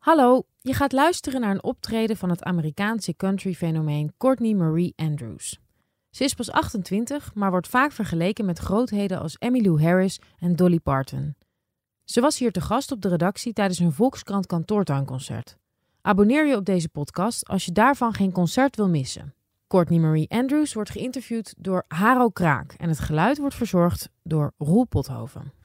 Hallo, je gaat luisteren naar een optreden van het Amerikaanse country-fenomeen Courtney Marie Andrews. Ze is pas 28, maar wordt vaak vergeleken met grootheden als Emmylou Harris en Dolly Parton. Ze was hier te gast op de redactie tijdens een Volkskrant kantoortuinconcert. Abonneer je op deze podcast als je daarvan geen concert wil missen. Courtney Marie Andrews wordt geïnterviewd door Haro Kraak en het geluid wordt verzorgd door Roel Pothoven.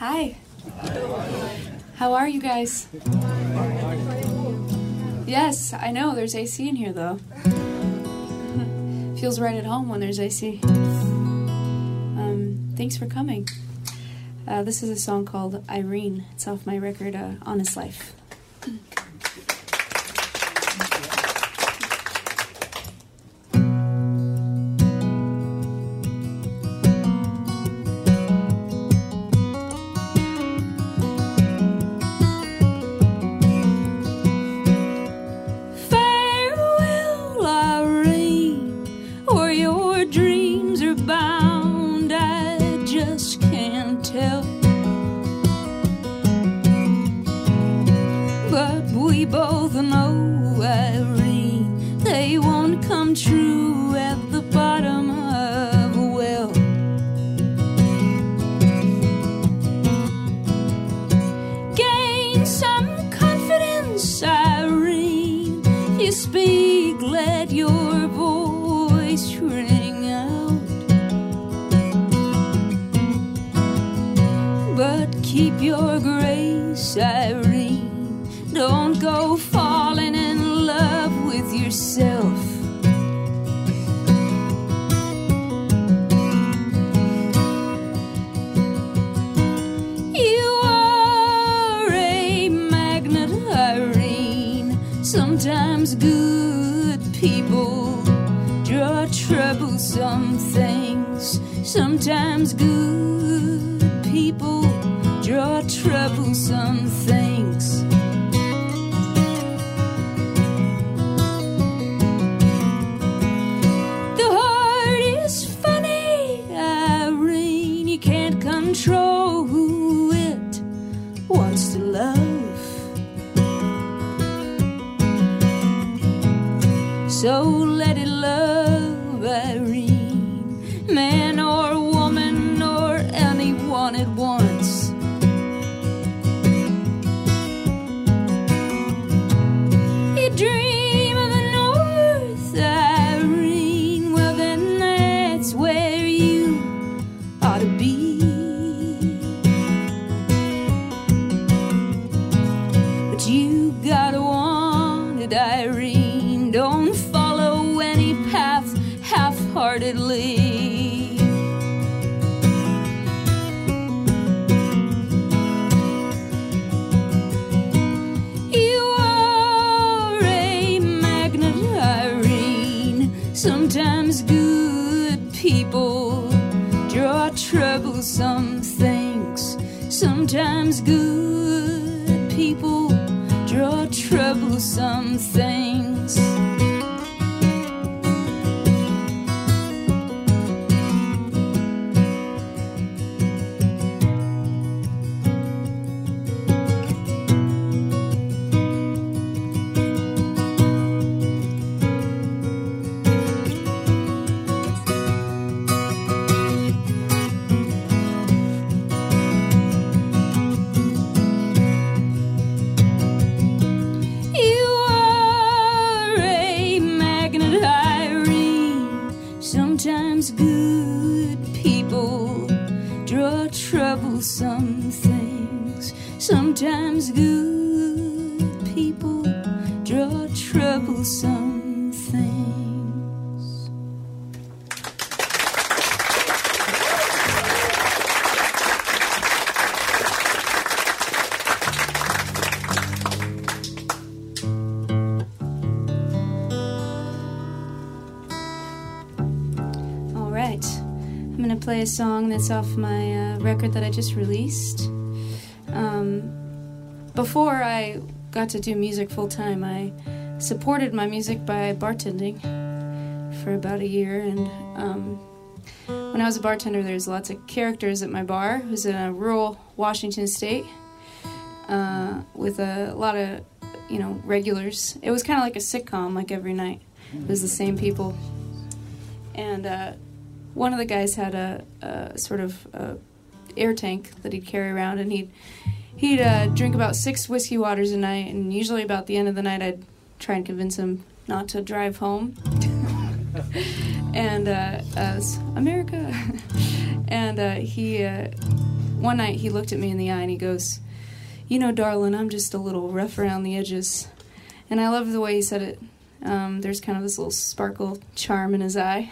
Hi. How are you guys? Yes, I know. There's AC in here, though. Feels right at home when there's AC. Um, thanks for coming. Uh, this is a song called Irene. It's off my record, uh, Honest Life. Both know, Irene, they won't come true Sometimes good people draw troublesome things. Sometimes good Man or woman or anyone at once. Sometimes good people draw troublesome things. Sometimes good people draw troublesome things. Sometimes good people draw troublesome things. Sometimes good people draw troublesome that's off my uh, record that I just released. Um, before I got to do music full time, I supported my music by bartending for about a year. And um, when I was a bartender, there's lots of characters at my bar. It was in a rural Washington state uh, with a lot of, you know, regulars. It was kind of like a sitcom, like every night. It was the same people. And uh, one of the guys had a, a sort of a air tank that he'd carry around, and he'd he'd uh, drink about six whiskey waters a night. And usually, about the end of the night, I'd try and convince him not to drive home. and uh, as America, and uh, he uh, one night he looked at me in the eye and he goes, "You know, darling, I'm just a little rough around the edges." And I love the way he said it. Um, there's kind of this little sparkle charm in his eye,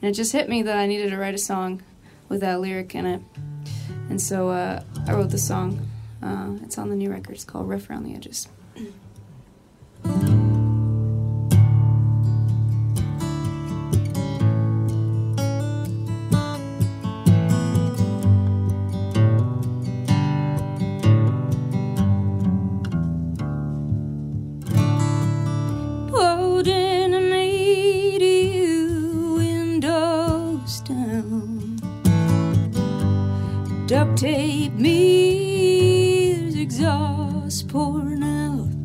and it just hit me that I needed to write a song with that lyric in it. And so uh, I wrote the song. Uh, it's on the new record. It's called "Rough Around the Edges." Duct tape me exhaust pouring out.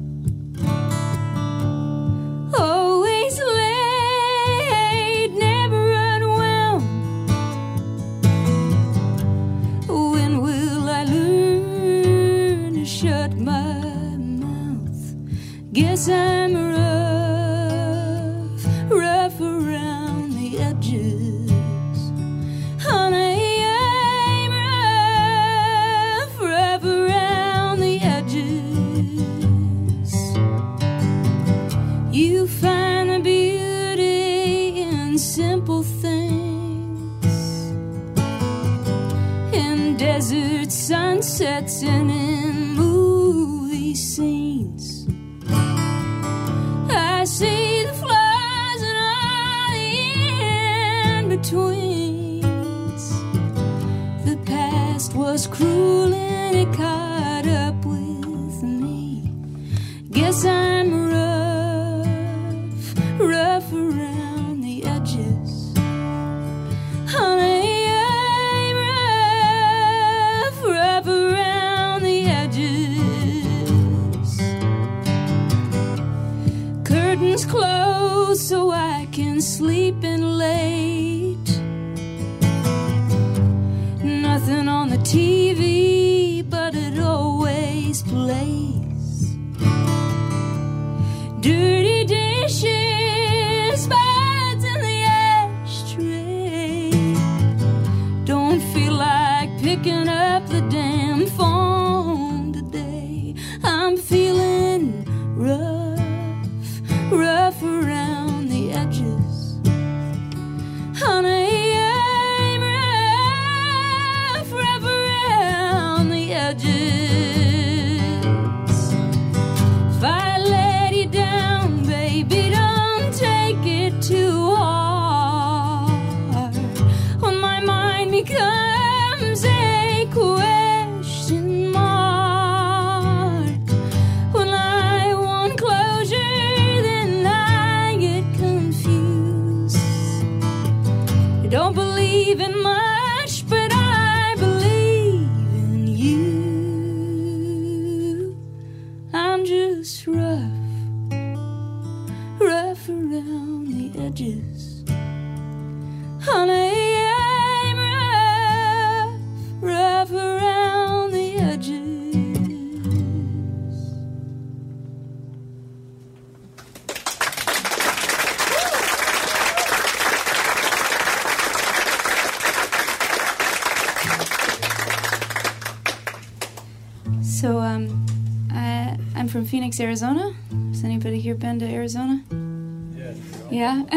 Desert sunsets and in movie scenes. Can sleep late. Phoenix, Arizona. Has anybody here been to Arizona? Yeah.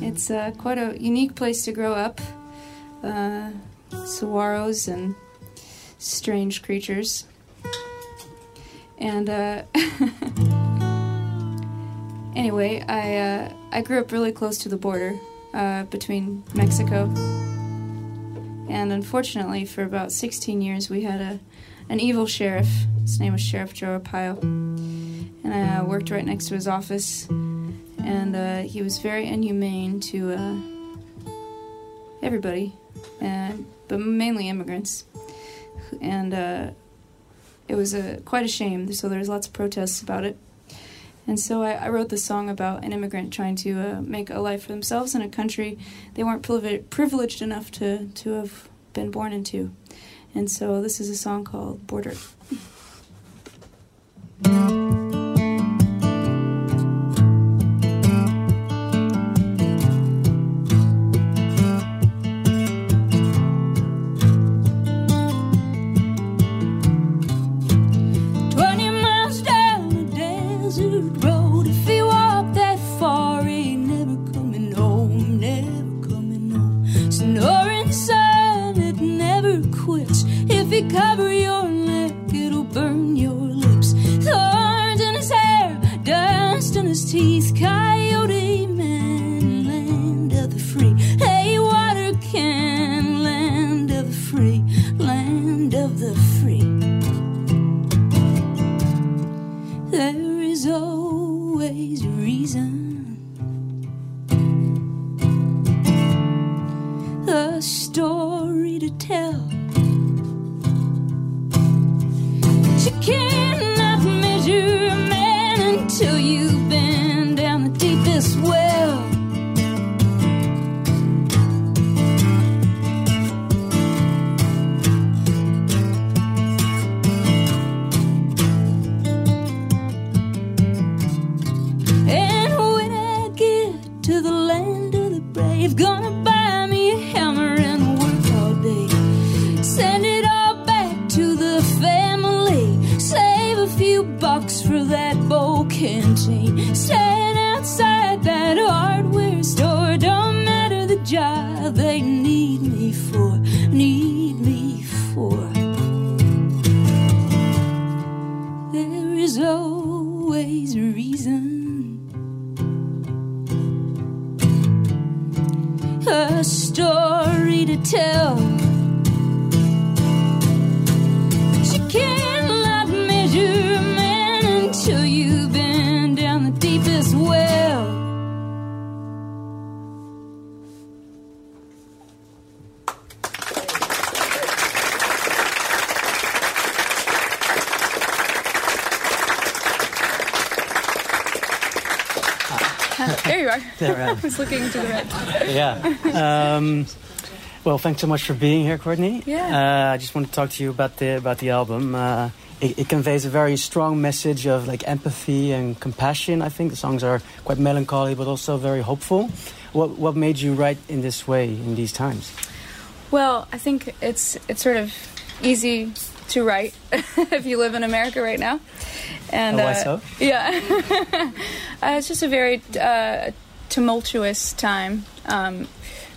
it's uh, quite a unique place to grow up. Uh, saguaros and strange creatures. And uh, anyway, I uh, I grew up really close to the border uh, between Mexico. And unfortunately, for about 16 years, we had a an evil sheriff. His name was Sheriff Joe Arpaio. and I worked right next to his office. And uh, he was very inhumane to uh, everybody, and but mainly immigrants. And uh, it was a quite a shame. So there was lots of protests about it. And so I, I wrote this song about an immigrant trying to uh, make a life for themselves in a country they weren't privi- privileged enough to, to have been born into. And so this is a song called Border. Story to tell. But you cannot There you are. There, uh, I was looking to the right. yeah. Um, well, thanks so much for being here, Courtney. Yeah. Uh, I just want to talk to you about the about the album. Uh, it, it conveys a very strong message of like empathy and compassion. I think the songs are quite melancholy, but also very hopeful. What what made you write in this way in these times? Well, I think it's it's sort of easy to write if you live in America right now. And Oh, uh, so? Yeah, uh, it's just a very uh, tumultuous time. Um,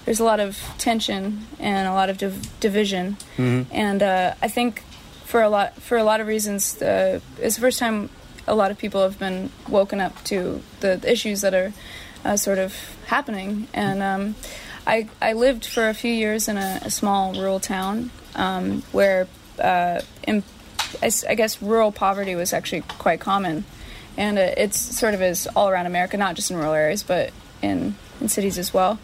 there's a lot of tension and a lot of div- division, Mhm. and uh, I think for a lot for a lot of reasons, uh, it's the first time a lot of people have been woken up to the issues that are uh, sort of happening. And um, I I lived for a few years in a, a small rural town um, where uh, in, I, guess rural poverty was actually quite common, and uh, it's sort of is all around America, not just in rural areas, but in in cities as well.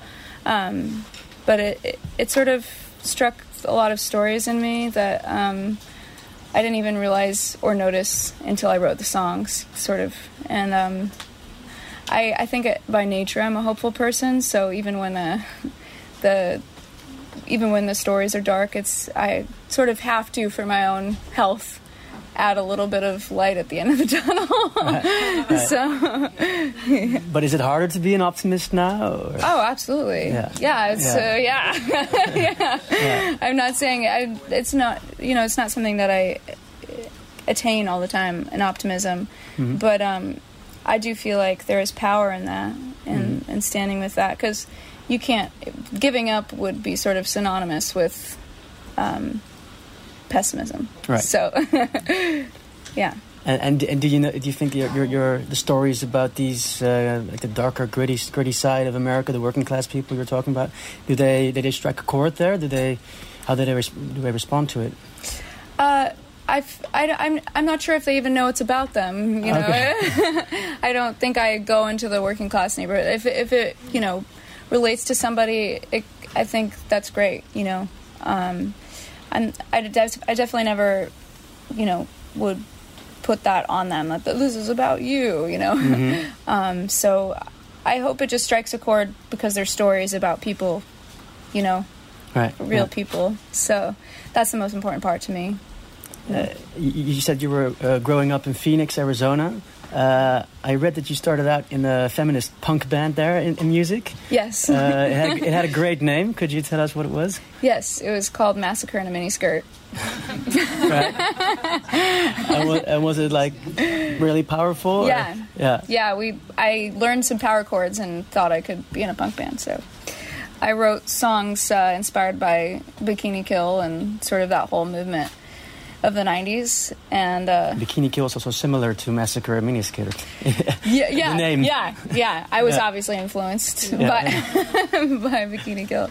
Um, but it, it it sort of struck a lot of stories in me that um, I didn't even realize or notice until I wrote the songs, sort of. And um, I I think it, by nature I'm a hopeful person, so even when uh, the even when the stories are dark, it's I sort of have to for my own health add a little bit of light at the end of the tunnel. so But is it harder to be an optimist now? Or? Oh, absolutely. Yeah. Yeah, it's Yeah. Uh, yeah. yeah. Yeah. I'm not saying I, it's not you know it's not something that I attain all the time an optimism, Mhm. but um, I do feel like there is power in that and Mm-hmm. and standing with that because you can't giving up would be sort of synonymous with um, pessimism. Right. So yeah. And, and and do you know? Do you think your your, your the stories about these uh, like the darker gritty gritty side of America, the working class people you're talking about, do they did they strike a chord there? Do they how did they res- do they respond to it? Uh, I've, I, I'm, I'm not sure if they even know it's about them. You know, I don't think I go into the working class neighborhood. If, if it, you know, relates to somebody, it, I think that's great. You know, um, I'm, I, def- I definitely never, you know, would put that on them that this is about you. You know, um, so I hope it just strikes a chord because their stories about people. You know, Right. real yeah. people. So that's the most important part to me. Uh, you, you said you were uh, growing up in Phoenix, Arizona. Uh, I read that you started out in a feminist punk band there in, in music. Yes. Uh, it, had, it had a great name. Could you tell us what it was? Yes, it was called Massacre in a Miniskirt. Right. and, wa- and was it like really powerful? or- Yeah. Yeah. Yeah, we I learned some power chords and thought I could be in a punk band. So I wrote songs uh, inspired by Bikini Kill and sort of that whole movement of the 90s. And uh, Bikini Kill is also similar to Massacre and Miniskirt. yeah, yeah, yeah, yeah. I was Yeah. obviously influenced Yeah. by by Bikini Kill.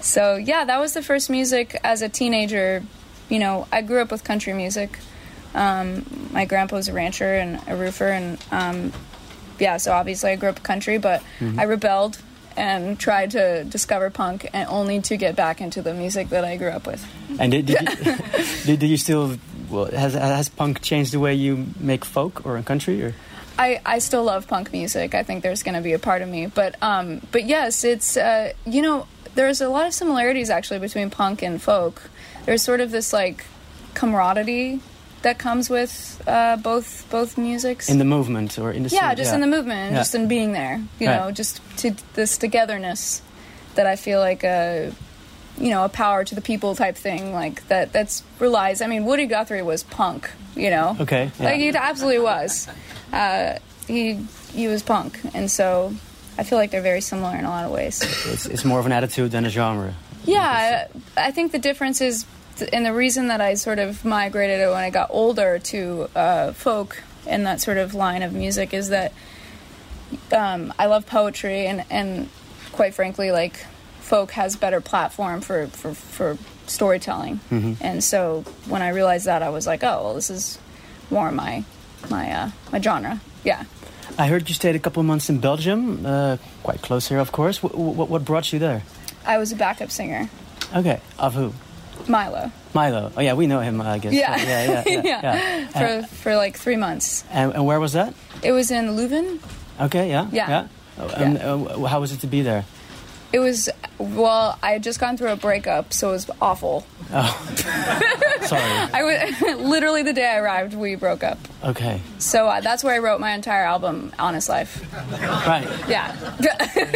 So yeah, that was the first music as a teenager. You know, I grew up with country music. Um, my grandpa was a rancher and a roofer, and um, yeah, so obviously I grew up country, but Mm-hmm. I rebelled and tried to discover punk, and only to get back into the music that I grew up with. and did, did, you, did, do you still? Well, has has punk changed the way you make folk or country? Or I, I still love punk music. I think there's going to be a part of me, but um, but yes, it's uh, you know there's a lot of similarities actually between punk and folk. There's sort of this like camaraderie that comes with uh, both both musics. in the movement or in the yeah, scene? just in the movement, and Yeah. just in being there. You Right. know, just to this togetherness that I feel like a you know a power to the people type thing like that. That's relies. I mean, Woody Guthrie was punk. You know, Okay. Yeah. like he absolutely was. Uh, he he was punk, and so I feel like they're very similar in a lot of ways. it's, it's more of an attitude than a genre. Yeah, I, I think the difference is, and the reason that I sort of migrated it when I got older to uh, folk and that sort of line of music is that um, I love poetry, and and quite frankly, like folk has better platform for for, for storytelling, and so when I realized that, I was like, oh, well, this is more my my uh, my genre. Yeah. I heard you stayed a couple of months in Belgium, uh, quite close here, of course. What, what, what brought you there? I was a backup singer, Okay, of who? Milow. Milow. Oh yeah, we know him, I guess. Yeah. yeah, yeah, yeah. Yeah. yeah. For And, for like three months. and, and where was that? It was in Leuven. Okay, yeah, Yeah. Oh, And uh, how was it to be there? It was well, I had just gone through a breakup, so it was awful. Oh, sorry. I was literally the day I arrived, we broke up. Okay, So uh, that's where I wrote my entire album, Honest Life. right. Yeah,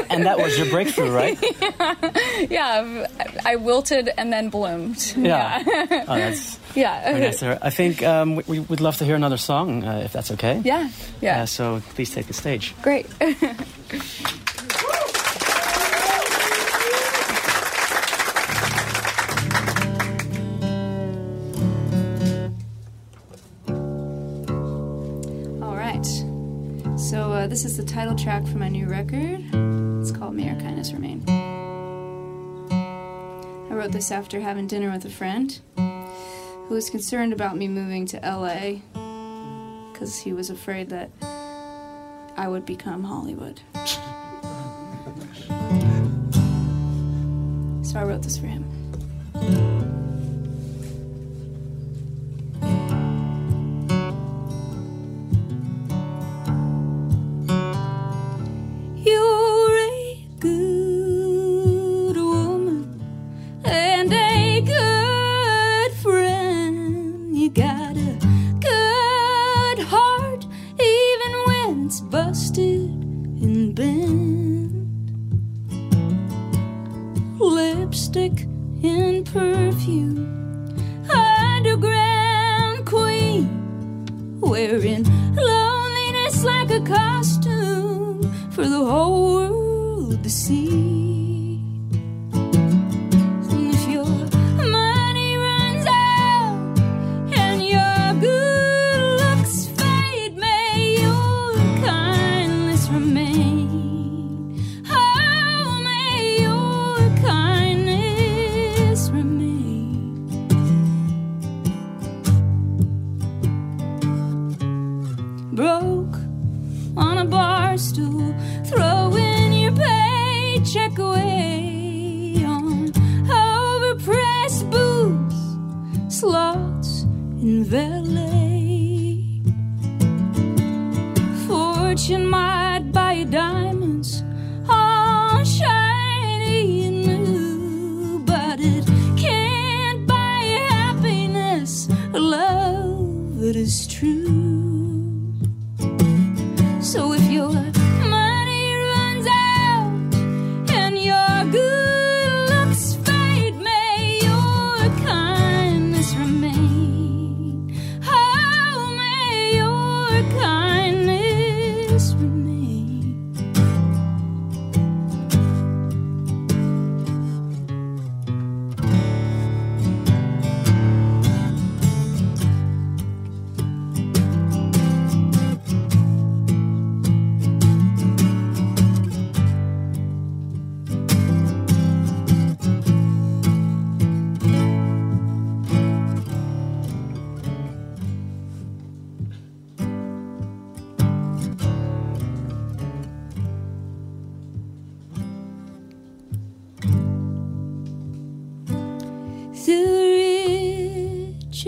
And that was your breakthrough, right? yeah. I I wilted and then bloomed. Yeah. Oh, that's yeah, very nice. sir. I think um, we, we would love to hear another song, uh, if that's okay. yeah, yeah. Uh, so please take the stage. Great. So uh, this is the title track for my new record. It's called May Your Kindness Remain. I wrote this after having dinner with a friend who was concerned about me moving to LA because he was afraid that I would become Hollywood. so I wrote this for him.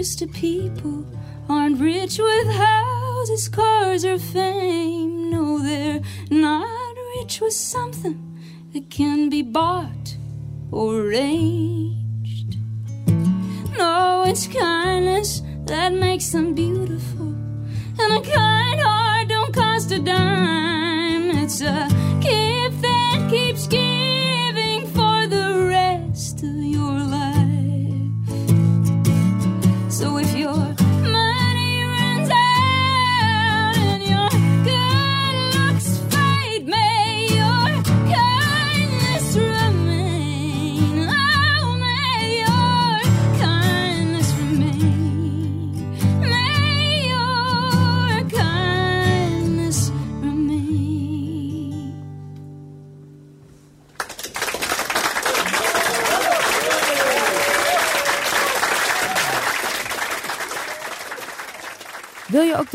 The richest of people aren't rich with houses, cars, or fame. No, they're not rich with something that can be bought or arranged. No, it's kindness that makes them beautiful. And a kind heart don't cost a dime. It's a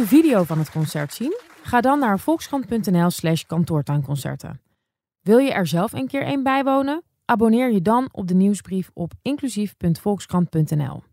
de video van het concert zien? Ga dan naar volkskrant.nl slash kantoortuinconcerten. Wil je er zelf een keer een bijwonen? Abonneer je dan op de nieuwsbrief op inclusief.volkskrant.nl.